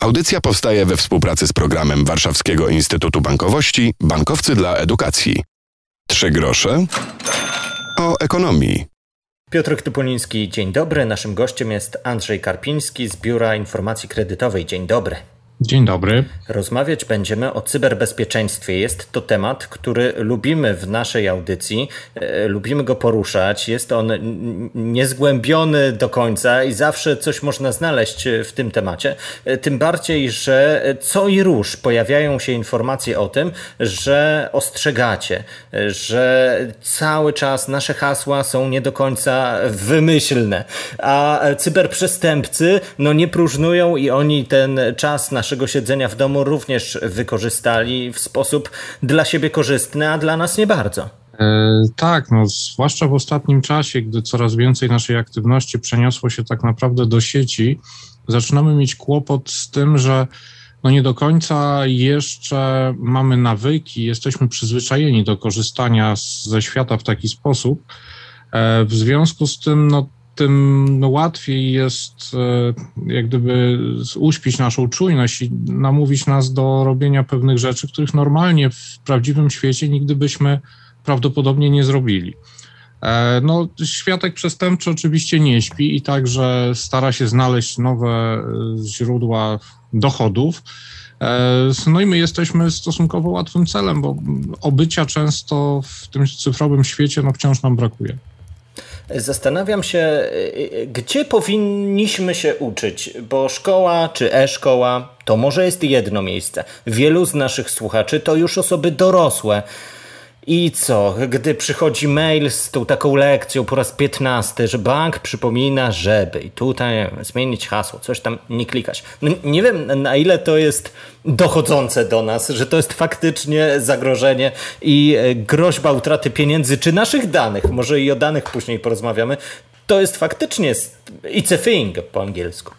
Audycja powstaje we współpracy z programem Warszawskiego Instytutu Bankowości Bankowcy dla Edukacji. Trzy grosze o ekonomii. Piotr Typuliński, dzień dobry. Naszym gościem jest Andrzej Karpiński z Biura Informacji Kredytowej. Dzień dobry. Dzień dobry. Rozmawiać będziemy o cyberbezpieczeństwie. Jest to temat, który lubimy w naszej audycji, e, lubimy go poruszać. Jest on niezgłębiony do końca i zawsze coś można znaleźć w tym temacie. E, tym bardziej, że co i róż pojawiają się informacje o tym, że ostrzegacie, że cały czas nasze hasła są nie do końca wymyślne, a cyberprzestępcy no nie próżnują i oni ten czas nasz naszego siedzenia w domu również wykorzystali w sposób dla siebie korzystny, a dla nas nie bardzo. E, tak, no, zwłaszcza w ostatnim czasie, gdy coraz więcej naszej aktywności przeniosło się tak naprawdę do sieci, zaczynamy mieć kłopot z tym, że no nie do końca jeszcze mamy nawyki, jesteśmy przyzwyczajeni do korzystania ze świata w taki sposób. E, w związku z tym, no, tym no, łatwiej jest e, jak gdyby uśpić naszą czujność i namówić nas do robienia pewnych rzeczy, których normalnie w prawdziwym świecie nigdy byśmy prawdopodobnie nie zrobili. E, no, światek przestępczy oczywiście nie śpi i także stara się znaleźć nowe e, źródła dochodów. No i my jesteśmy stosunkowo łatwym celem, bo obycia często w tym cyfrowym świecie no, wciąż nam brakuje. Zastanawiam się, gdzie powinniśmy się uczyć, bo szkoła czy e-szkoła to może jest jedno miejsce. Wielu z naszych słuchaczy to już osoby dorosłe. I co, gdy przychodzi mail z tą taką lekcją po raz 15, że bank przypomina, żeby i tutaj zmienić hasło, coś tam nie klikać. No nie wiem na ile to jest dochodzące do nas, że to jest faktycznie zagrożenie i e, groźba utraty pieniędzy czy naszych danych, może i o danych później porozmawiamy, to jest faktycznie it's a thing po angielsku.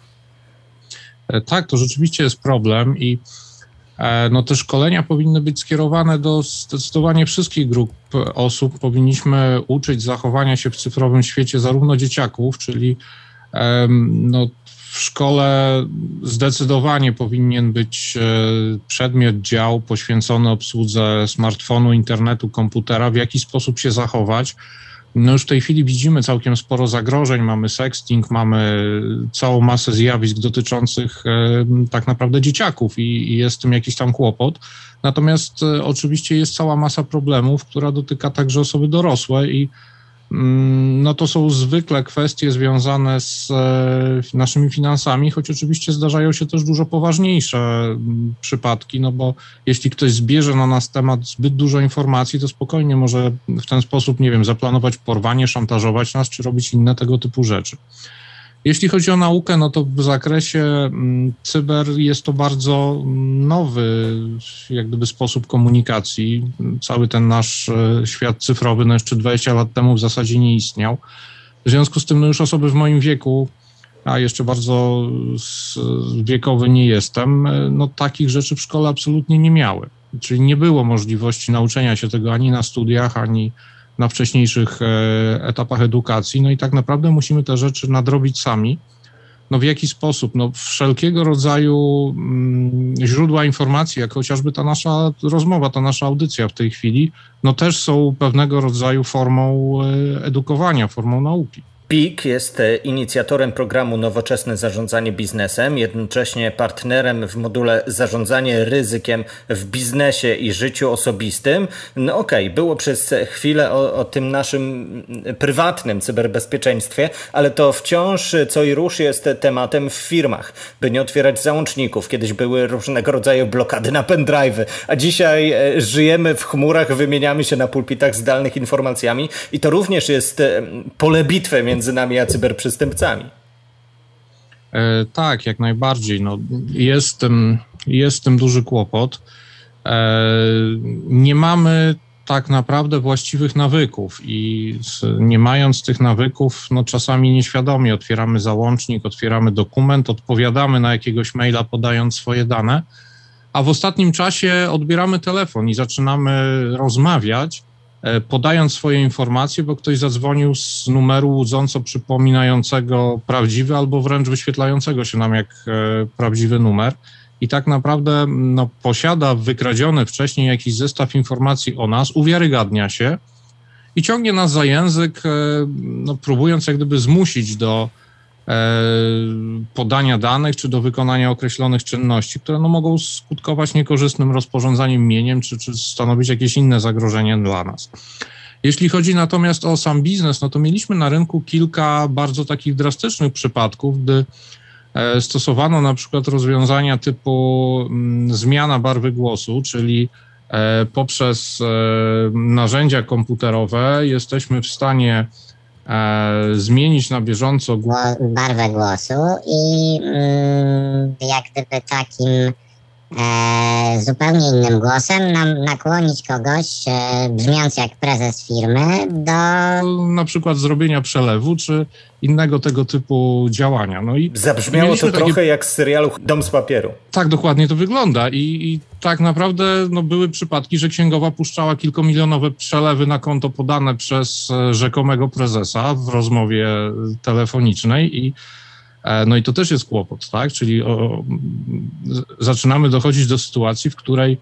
E, tak, to rzeczywiście jest problem i no te szkolenia powinny być skierowane do zdecydowanie wszystkich grup osób. Powinniśmy uczyć zachowania się w cyfrowym świecie zarówno dzieciaków, czyli no, w szkole zdecydowanie powinien być e, przedmiot, dział poświęcony obsłudze smartfonu, internetu, komputera, w jaki sposób się zachować no już w tej chwili widzimy całkiem sporo zagrożeń. Mamy sexting, mamy całą masę zjawisk dotyczących e, tak naprawdę dzieciaków i, jest tym jakiś tam kłopot. Natomiast e, oczywiście jest cała masa problemów, która dotyka także osoby dorosłe i no to są zwykle kwestie związane z e, naszymi finansami, choć oczywiście zdarzają się też dużo poważniejsze mm, przypadki, no bo jeśli ktoś zbierze na nas temat zbyt dużo informacji, to spokojnie może w ten sposób, nie wiem, zaplanować porwanie, szantażować nas, czy robić inne tego typu rzeczy. Jeśli chodzi o naukę, no to w zakresie mm, cyber jest to bardzo nowy, jak gdyby sposób komunikacji. Cały ten nasz e, świat cyfrowy, no jeszcze 20 lat temu w zasadzie nie istniał. W związku z tym, no już osoby w moim wieku, a jeszcze bardzo wiekowy nie jestem, e, no takich rzeczy w szkole absolutnie nie miały. Czyli nie było możliwości nauczenia się tego ani na studiach, ani na wcześniejszych e, etapach edukacji. No i tak naprawdę musimy te rzeczy nadrobić sami. No w jaki sposób? No wszelkiego rodzaju mm, źródła informacji, jak chociażby ta nasza rozmowa, ta nasza audycja w tej chwili, no też są pewnego rodzaju formą e, edukowania, formą nauki. PIK jest e, inicjatorem programu Nowoczesne Zarządzanie Biznesem, jednocześnie partnerem w module Zarządzanie ryzykiem w biznesie i życiu osobistym. No okej, okay, było przez chwilę o, o, tym naszym prywatnym cyberbezpieczeństwie, ale to wciąż co i rusz jest tematem w firmach, by nie otwierać załączników. Kiedyś były różnego rodzaju blokady na pendrive'y, a dzisiaj e, żyjemy w chmurach, wymieniamy się na pulpitach zdalnych informacjami i to również jest e, pole bitwy między między nami a cyberprzestępcami. E, tak, jak najbardziej. No, jest, tym, tym duży kłopot. E, nie mamy tak naprawdę właściwych nawyków i nie mając tych nawyków, no czasami nieświadomie otwieramy załącznik, otwieramy dokument, odpowiadamy na jakiegoś maila podając swoje dane, a w ostatnim czasie odbieramy telefon i zaczynamy rozmawiać podając swoje informacje, bo ktoś zadzwonił z numeru łudząco przypominającego prawdziwy albo wręcz wyświetlającego się nam jak e, prawdziwy numer. I tak naprawdę no, posiada wykradziony wcześniej jakiś zestaw informacji o nas, uwiarygadnia się i ciągnie nas za język, no, próbując jak gdyby zmusić do E, podania danych czy do wykonania określonych czynności, które no, mogą skutkować niekorzystnym rozporządzaniem mieniem czy, czy stanowić jakieś inne zagrożenie dla nas. Jeśli chodzi natomiast o sam biznes, no to mieliśmy na rynku kilka bardzo takich drastycznych przypadków, gdy e, stosowano na przykład rozwiązania typu mm, zmiana barwy głosu, czyli e, poprzez narzędzia komputerowe jesteśmy w stanie e, zmienić na bieżąco barwę głosu i mm, jak gdyby takim e, zupełnie innym głosem nam nakłonić kogoś e, brzmiąc jak prezes firmy do na przykład zrobienia przelewu czy innego tego typu działania. No i Zabrzmiało to takie... trochę jak z serialu Dom z papieru. Tak, dokładnie to wygląda i, i tak naprawdę no, były przypadki, że księgowa puszczała kilkomilionowe przelewy na konto podane przez e, rzekomego prezesa w rozmowie telefonicznej i e, no i to też jest kłopot, tak? Czyli o, zaczynamy dochodzić do sytuacji, w której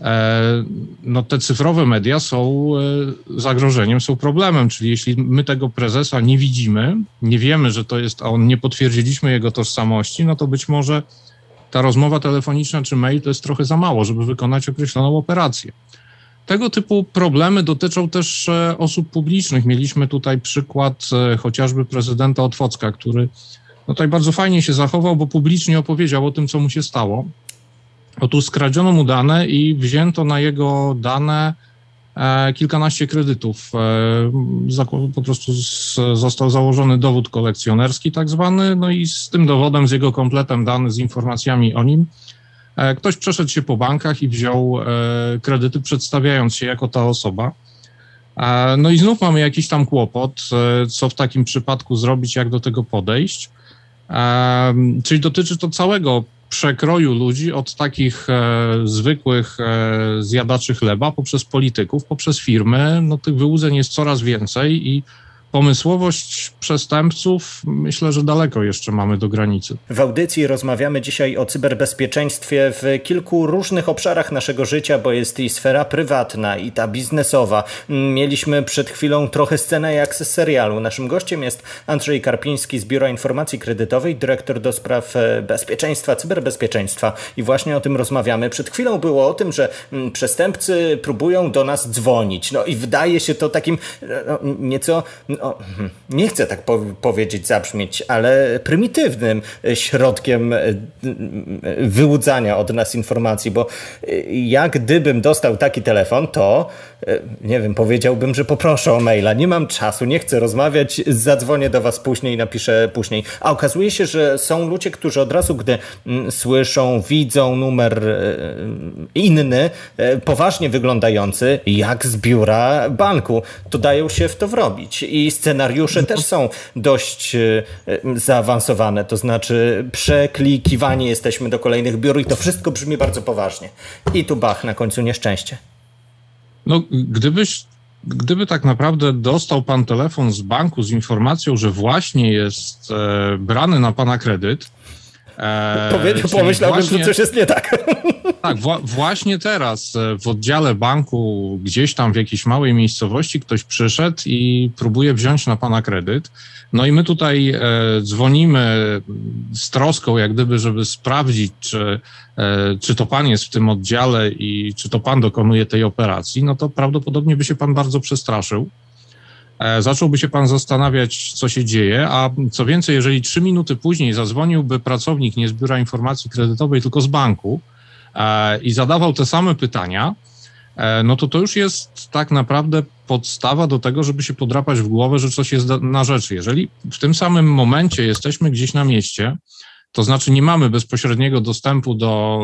E, no te cyfrowe media są e, zagrożeniem, są problemem, czyli jeśli my tego prezesa nie widzimy, nie wiemy, że to jest on, nie potwierdziliśmy jego tożsamości, no to być może ta rozmowa telefoniczna czy mail to jest trochę za mało, żeby wykonać określoną operację. Tego typu problemy dotyczą też e, osób publicznych. Mieliśmy tutaj przykład chociażby prezydenta Otwocka, który no tutaj bardzo fajnie się zachował, bo publicznie opowiedział o tym, co mu się stało. Otóż skradziono mu dane i wzięto na jego dane e, kilkanaście kredytów. E, po prostu został założony dowód kolekcjonerski, tak zwany, no i z tym dowodem, z jego kompletem danych, z informacjami o nim, e, ktoś przeszedł się po bankach i wziął kredyty, przedstawiając się jako ta osoba. No i znów mamy jakiś tam kłopot, co w takim przypadku zrobić, jak do tego podejść. Czyli dotyczy to całego przekroju ludzi od takich e, zwykłych e, zjadaczy chleba poprzez polityków, poprzez firmy. No, tych wyłudzeń jest coraz więcej i pomysłowość przestępców myślę, że daleko jeszcze mamy do granicy. W audycji rozmawiamy dzisiaj o cyberbezpieczeństwie w kilku różnych obszarach naszego życia, bo jest i sfera prywatna, i ta biznesowa. Mieliśmy przed chwilą trochę scenę jak z serialu. Naszym gościem jest Andrzej Karpiński z Biura Informacji Kredytowej, dyrektor do spraw e, bezpieczeństwa, cyberbezpieczeństwa. I właśnie o tym rozmawiamy. Przed chwilą było o tym, że mm, przestępcy próbują do nas dzwonić. No i wydaje się to takim no, nieco no, nie chcę tak po powiedzieć, zabrzmieć, ale prymitywnym środkiem e, wyłudzania od nas informacji, bo e, jak gdybym dostał taki telefon, to e, nie wiem, powiedziałbym, że poproszę o maila, nie mam czasu, nie chcę rozmawiać, zadzwonię do was później, napiszę później. A okazuje się, że są ludzie, którzy od razu, gdy słyszą, widzą numer inny, poważnie wyglądający, jak z biura banku, to dają się w to wrobić. I scenariusze też są dość e, zaawansowane, to znaczy przeklikiwanie jesteśmy do kolejnych biur i to wszystko brzmi bardzo poważnie. I tu bach, na końcu nieszczęście. No, gdybyś gdyby tak naprawdę dostał pan telefon z banku z informacją, że właśnie jest e, brany na pana kredyt. E, pomyślałbym, właśnie, że coś jest nie tak. Tak, właśnie teraz e, w oddziale banku, gdzieś tam w jakiejś małej miejscowości, ktoś przyszedł i próbuje wziąć na pana kredyt. No i my tutaj e, dzwonimy z troską, jak gdyby, żeby sprawdzić, czy, e, czy to pan jest w tym oddziale i czy to pan dokonuje tej operacji. No to prawdopodobnie by się pan bardzo przestraszył. E, zacząłby się pan zastanawiać, co się dzieje, a co więcej, jeżeli trzy minuty później zadzwoniłby pracownik nie z biura informacji kredytowej, tylko z banku, E, i zadawał te same pytania, e, no to to już jest tak naprawdę podstawa do tego, żeby się podrapać w głowę, że coś jest na rzeczy. Jeżeli w tym samym momencie jesteśmy gdzieś na mieście, to znaczy nie mamy bezpośredniego dostępu do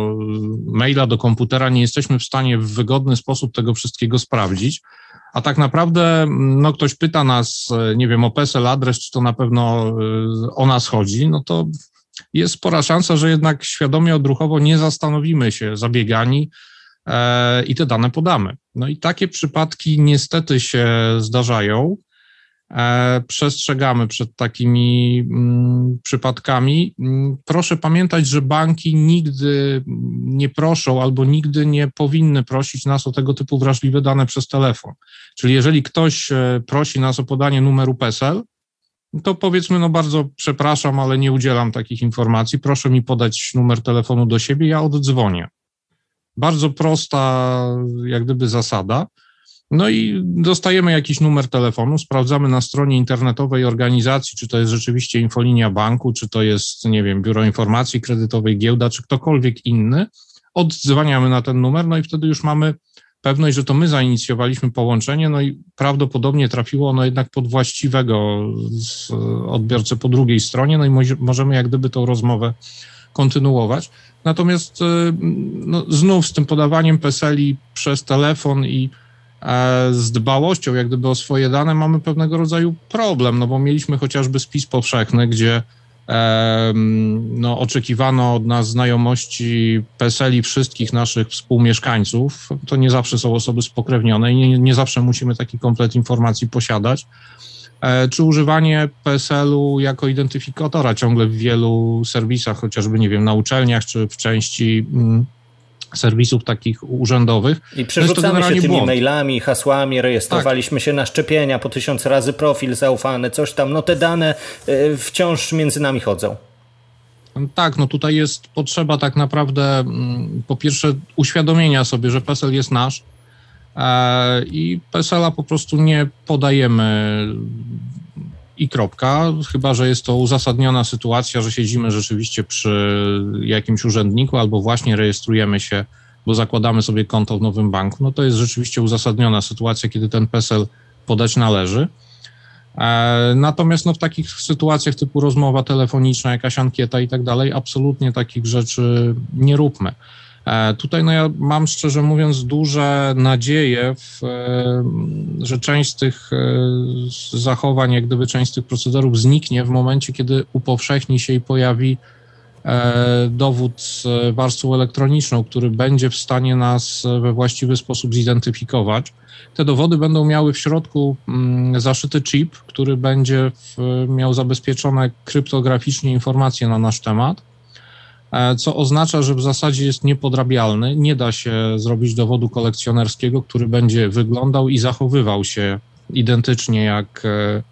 maila, do komputera, nie jesteśmy w stanie w wygodny sposób tego wszystkiego sprawdzić, a tak naprawdę no, ktoś pyta nas, nie wiem, o PESEL, adres, czy to na pewno e, o nas chodzi, no to jest spora szansa, że jednak świadomie odruchowo nie zastanowimy się zabiegani, e, i te dane podamy. No i takie przypadki niestety się zdarzają. E, przestrzegamy przed takimi mm, przypadkami. Mm, proszę pamiętać, że banki nigdy nie proszą albo nigdy nie powinny prosić nas o tego typu wrażliwe dane przez telefon. Czyli jeżeli ktoś e, prosi nas o podanie numeru PESEL, to powiedzmy, no bardzo przepraszam, ale nie udzielam takich informacji. Proszę mi podać numer telefonu do siebie, ja oddzwonię. Bardzo prosta, jak gdyby, zasada. No i dostajemy jakiś numer telefonu, sprawdzamy na stronie internetowej organizacji, czy to jest rzeczywiście infolinia banku, czy to jest, nie wiem, biuro informacji kredytowej, giełda, czy ktokolwiek inny. Oddzwaniamy na ten numer, no i wtedy już mamy pewność, że to my zainicjowaliśmy połączenie, no i prawdopodobnie trafiło ono jednak pod właściwego odbiorcę po drugiej stronie, no i możemy jak gdyby tą rozmowę kontynuować. Natomiast y, no, znów z tym podawaniem PESELi przez telefon i z dbałością jak gdyby o swoje dane mamy pewnego rodzaju problem, no bo mieliśmy chociażby spis powszechny, gdzie no, oczekiwano od nas znajomości PESEL-i wszystkich naszych współmieszkańców. To nie zawsze są osoby spokrewnione i nie, nie zawsze musimy taki komplet informacji posiadać. E, czy używanie PESEL-u jako identyfikatora ciągle w wielu serwisach, chociażby, nie wiem, na uczelniach czy w części mm, serwisów takich urzędowych. I przerzucamy się tymi błąd. mailami, hasłami, rejestrowaliśmy tak. się na szczepienia, po tysiąc razy profil zaufany, coś tam. No te dane y, wciąż między nami chodzą. Tak, no tutaj jest potrzeba tak naprawdę mm, po pierwsze uświadomienia sobie, że PESEL jest nasz e, i PESEL-a po prostu nie podajemy i kropka, chyba że jest to uzasadniona sytuacja, że siedzimy rzeczywiście przy jakimś urzędniku albo właśnie rejestrujemy się, bo zakładamy sobie konto w nowym banku, no to jest rzeczywiście uzasadniona sytuacja, kiedy ten PESEL podać należy. E, natomiast no, w takich sytuacjach typu rozmowa telefoniczna, jakaś ankieta i tak dalej, absolutnie takich rzeczy nie róbmy. E, tutaj no ja mam szczerze mówiąc duże nadzieje, w, e, że część z tych e, zachowań, jak gdyby część z tych procederów zniknie w momencie, kiedy upowszechni się i pojawi dowód z warstwą elektroniczną, który będzie w stanie nas we właściwy sposób zidentyfikować. Te dowody będą miały w środku mm, zaszyty chip, który będzie miał zabezpieczone kryptograficznie informacje na nasz temat E, co oznacza, że w zasadzie jest niepodrabialny. Nie da się zrobić dowodu kolekcjonerskiego, który będzie wyglądał i zachowywał się identycznie jak e,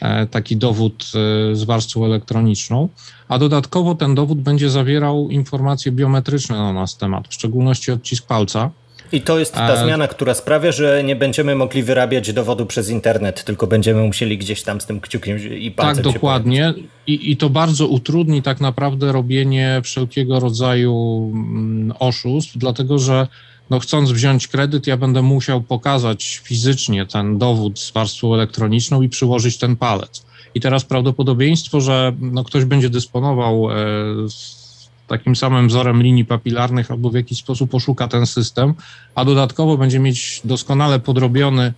e, taki dowód z warstwą elektroniczną, a dodatkowo ten dowód będzie zawierał informacje biometryczne na nasz temat, w szczególności odcisk palca. I to jest ta zmiana, która sprawia, że nie będziemy mogli wyrabiać dowodu przez internet, tylko będziemy musieli gdzieś tam z tym kciukiem i palcem Tak, dokładnie. I, I to bardzo utrudni tak naprawdę robienie wszelkiego rodzaju mm, oszustw, dlatego że no chcąc wziąć kredyt, ja będę musiał pokazać fizycznie ten dowód z warstwą elektroniczną i przyłożyć ten palec. I teraz prawdopodobieństwo, że no ktoś będzie dysponował e, takim samym wzorem linii papilarnych albo w jakiś sposób oszuka ten system, a dodatkowo będzie mieć doskonale podrobiony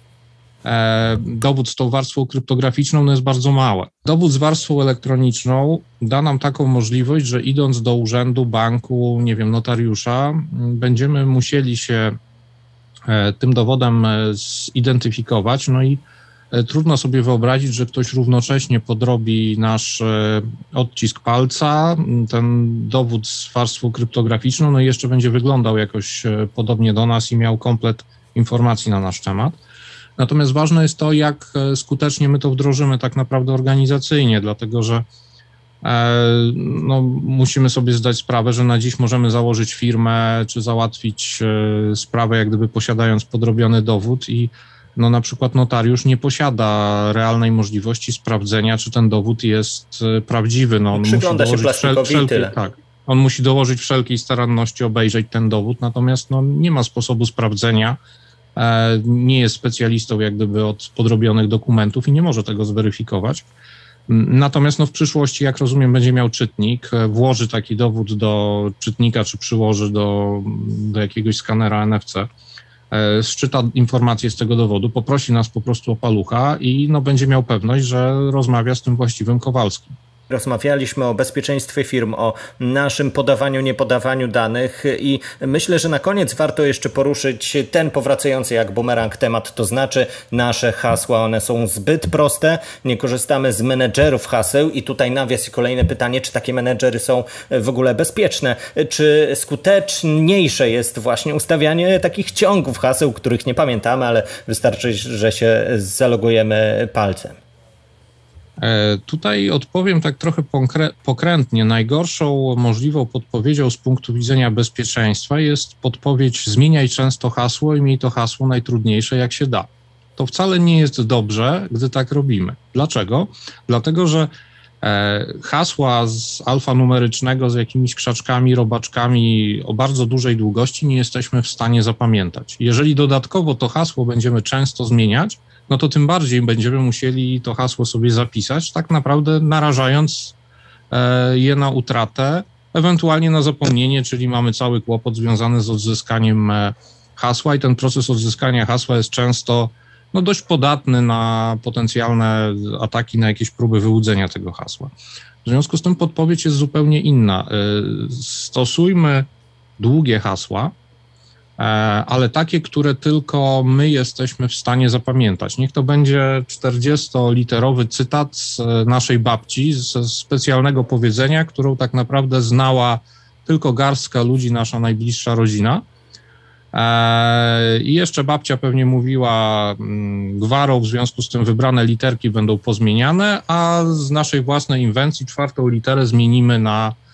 e, dowód z tą warstwą kryptograficzną, no jest bardzo małe. Dowód z warstwą elektroniczną da nam taką możliwość, że idąc do urzędu, banku, nie wiem, notariusza, będziemy musieli się e, tym dowodem e, zidentyfikować, no i trudno sobie wyobrazić, że ktoś równocześnie podrobi nasz e, odcisk palca, ten dowód z warstwą kryptograficzną, no i jeszcze będzie wyglądał jakoś e, podobnie do nas i miał komplet informacji na nasz temat. Natomiast ważne jest to, jak skutecznie my to wdrożymy tak naprawdę organizacyjnie, dlatego że no, musimy sobie zdać sprawę, że na dziś możemy założyć firmę czy załatwić sprawę, jak gdyby posiadając podrobiony dowód i no na przykład notariusz nie posiada realnej możliwości sprawdzenia, czy ten dowód jest e, prawdziwy. No, on Przygląda musi się plastikowi wszel-. Tak, on musi dołożyć wszelkiej staranności, obejrzeć ten dowód, natomiast no, nie ma sposobu sprawdzenia, e, nie jest specjalistą jak gdyby od podrobionych dokumentów i nie może tego zweryfikować. Natomiast no, w przyszłości, jak rozumiem, będzie miał czytnik, e, włoży taki dowód do czytnika, czy przyłoży do, do jakiegoś skanera NFC szczyta informacje z tego dowodu, poprosi nas po prostu o palucha i no, będzie miał pewność, że rozmawia z tym właściwym Kowalskim. Rozmawialiśmy o bezpieczeństwie firm, o naszym podawaniu, niepodawaniu danych i myślę, że na koniec warto jeszcze poruszyć ten powracający jak bumerang temat, to znaczy nasze hasła, one są zbyt proste, nie korzystamy z menedżerów haseł i tutaj nawias i kolejne pytanie, czy takie menedżery są w ogóle bezpieczne, czy skuteczniejsze jest właśnie ustawianie takich ciągów haseł, których nie pamiętamy, ale wystarczy, że się zalogujemy palcem. E, tutaj odpowiem tak trochę pokrętnie. Najgorszą możliwą podpowiedzią z punktu widzenia bezpieczeństwa jest podpowiedź zmieniaj często hasło i miej to hasło najtrudniejsze jak się da. To wcale nie jest dobrze, gdy tak robimy. Dlaczego? Dlatego, że e, hasła z alfanumerycznego z jakimiś krzaczkami, robaczkami o bardzo dużej długości nie jesteśmy w stanie zapamiętać. Jeżeli dodatkowo to hasło będziemy często zmieniać, no to tym bardziej będziemy musieli to hasło sobie zapisać, tak naprawdę narażając e, je na utratę, ewentualnie na zapomnienie, czyli mamy cały kłopot związany z odzyskaniem e, hasła i ten proces odzyskania hasła jest często no, dość podatny na potencjalne ataki, na jakieś próby wyłudzenia tego hasła. W związku z tym podpowiedź jest zupełnie inna. E, stosujmy długie hasła, ale takie, które tylko my jesteśmy w stanie zapamiętać. Niech to będzie 40-literowy cytat z naszej babci, ze specjalnego powiedzenia, którą tak naprawdę znała tylko garstka ludzi, nasza najbliższa rodzina. E, I jeszcze babcia pewnie mówiła mm, gwarą, w związku z tym wybrane literki będą pozmieniane, a z naszej własnej inwencji czwartą literę zmienimy na e,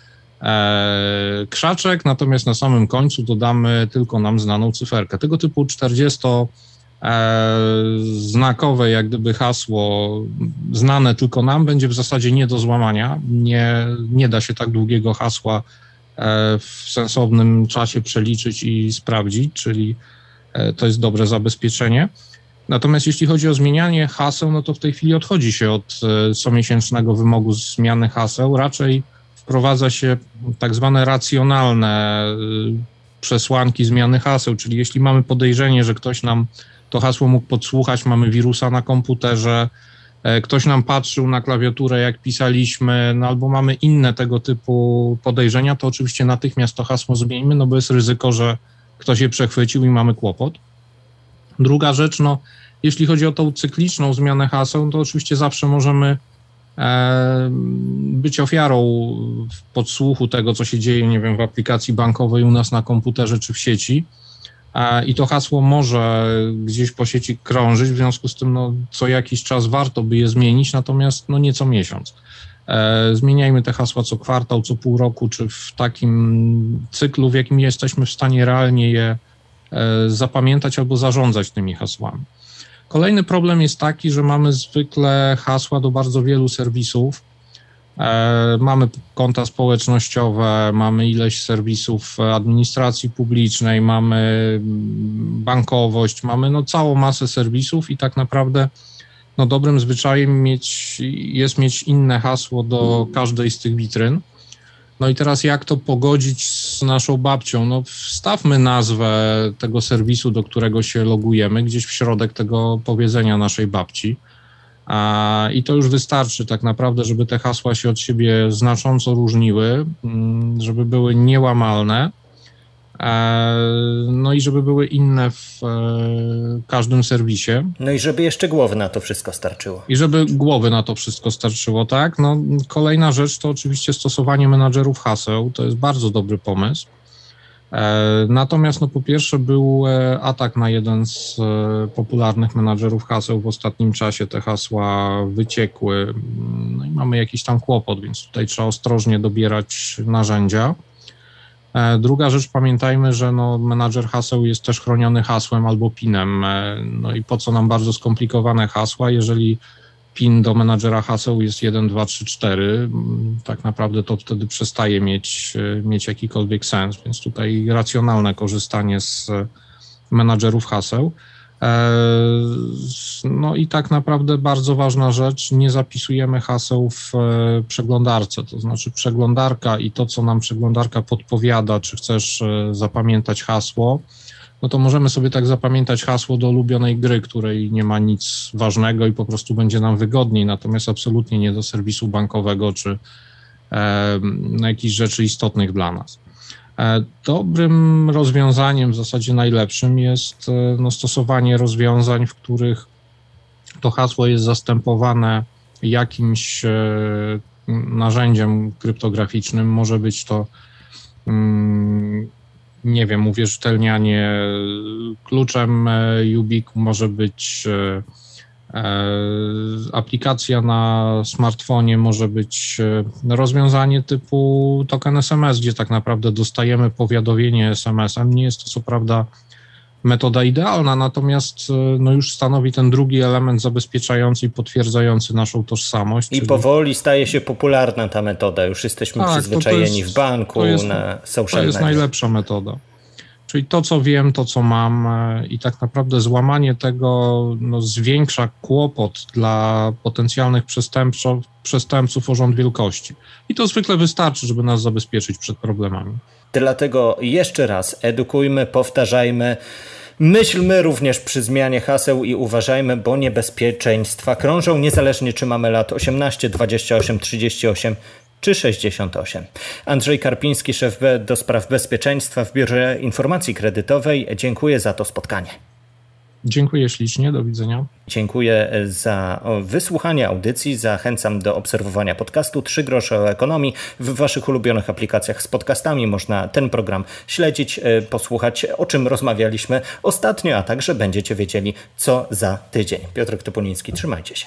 krzaczek, natomiast na samym końcu dodamy tylko nam znaną cyferkę. Tego typu 40 e, znakowe, jak gdyby hasło znane tylko nam, będzie w zasadzie nie do złamania. Nie, nie da się tak długiego hasła e, w sensownym czasie przeliczyć i sprawdzić, czyli e, to jest dobre zabezpieczenie. Natomiast jeśli chodzi o zmienianie haseł, no to w tej chwili odchodzi się od e, comiesięcznego wymogu zmiany haseł. Raczej wprowadza się tak zwane racjonalne y, przesłanki zmiany haseł, czyli jeśli mamy podejrzenie, że ktoś nam to hasło mógł podsłuchać, mamy wirusa na komputerze, e, ktoś nam patrzył na klawiaturę, jak pisaliśmy, no albo mamy inne tego typu podejrzenia, to oczywiście natychmiast to hasło zmieńmy, no bo jest ryzyko, że ktoś je przechwycił i mamy kłopot. Druga rzecz, no jeśli chodzi o tą cykliczną zmianę haseł, to oczywiście zawsze możemy być ofiarą podsłuchu tego, co się dzieje, nie wiem, w aplikacji bankowej u nas na komputerze czy w sieci. E, I to hasło może gdzieś po sieci krążyć, w związku z tym no, co jakiś czas warto by je zmienić, natomiast no, nie co miesiąc. E, zmieniajmy te hasła co kwartał, co pół roku, czy w takim cyklu, w jakim jesteśmy w stanie realnie je zapamiętać albo zarządzać tymi hasłami. Kolejny problem jest taki, że mamy zwykle hasła do bardzo wielu serwisów. E, mamy konta społecznościowe, mamy ileś serwisów administracji publicznej, mamy bankowość, mamy no całą masę serwisów i tak naprawdę no dobrym zwyczajem mieć, jest mieć inne hasło do każdej z tych witryn. No i teraz jak to pogodzić z naszą babcią? No wstawmy nazwę tego serwisu, do którego się logujemy, gdzieś w środek tego powiedzenia naszej babci. A, I to już wystarczy tak naprawdę, żeby te hasła się od siebie znacząco różniły, mm, żeby były niełamalne no i żeby były inne w e, każdym serwisie. No i żeby jeszcze głowy na to wszystko starczyło. I żeby głowy na to wszystko starczyło, tak. No, kolejna rzecz to oczywiście stosowanie menadżerów haseł. To jest bardzo dobry pomysł. E, natomiast no, po pierwsze był atak na jeden z popularnych menadżerów haseł w ostatnim czasie. Te hasła wyciekły no i mamy jakiś tam kłopot, więc tutaj trzeba ostrożnie dobierać narzędzia. E, druga rzecz, pamiętajmy, że no, menadżer haseł jest też chroniony hasłem albo pinem. E, no i po co nam bardzo skomplikowane hasła, jeżeli PIN do menadżera haseł jest 1, 2, 3, 4, tak naprawdę to wtedy przestaje mieć, e, mieć jakikolwiek sens, więc tutaj racjonalne korzystanie z menadżerów haseł. E, no i tak naprawdę bardzo ważna rzecz, nie zapisujemy haseł w e, przeglądarce, to znaczy przeglądarka i to, co nam przeglądarka podpowiada, czy chcesz e, zapamiętać hasło, no to możemy sobie tak zapamiętać hasło do ulubionej gry, której nie ma nic ważnego i po prostu będzie nam wygodniej, natomiast absolutnie nie do serwisu bankowego czy e, jakichś rzeczy istotnych dla nas. E, dobrym rozwiązaniem, w zasadzie najlepszym, jest e, no, stosowanie rozwiązań, w których to hasło jest zastępowane jakimś e, narzędziem kryptograficznym. Może być to, mm, nie wiem, uwierzytelnianie kluczem Ubik, może być aplikacja na smartfonie, może być rozwiązanie typu token SMS, gdzie tak naprawdę dostajemy powiadomienie SMS-em. Nie jest to co prawda metoda idealna, natomiast e, no już stanowi ten drugi element zabezpieczający i potwierdzający naszą tożsamość. I czyli... powoli staje się popularna ta metoda. Już jesteśmy tak, przyzwyczajeni jest, w banku, jest, na social To jest media. najlepsza metoda. Czyli to, co wiem, to, co mam, e, i tak naprawdę złamanie tego no, zwiększa kłopot dla potencjalnych przestępców, przestępców o rząd wielkości. I to zwykle wystarczy, żeby nas zabezpieczyć przed problemami. Dlatego jeszcze raz edukujmy, powtarzajmy. Myślmy również przy zmianie haseł i uważajmy, bo niebezpieczeństwa krążą niezależnie czy mamy lat 18, 28, 38 czy 68. Andrzej Karpiński, szef do spraw bezpieczeństwa w Biurze Informacji Kredytowej. Dziękuję za to spotkanie. Dziękuję ślicznie, do widzenia. Dziękuję za wysłuchanie audycji. Zachęcam do obserwowania podcastu 3 grosze o ekonomii. W Waszych ulubionych aplikacjach z podcastami można ten program śledzić, e, posłuchać o czym rozmawialiśmy ostatnio, a także będziecie wiedzieli co za tydzień. Piotr Topoliński, trzymajcie się.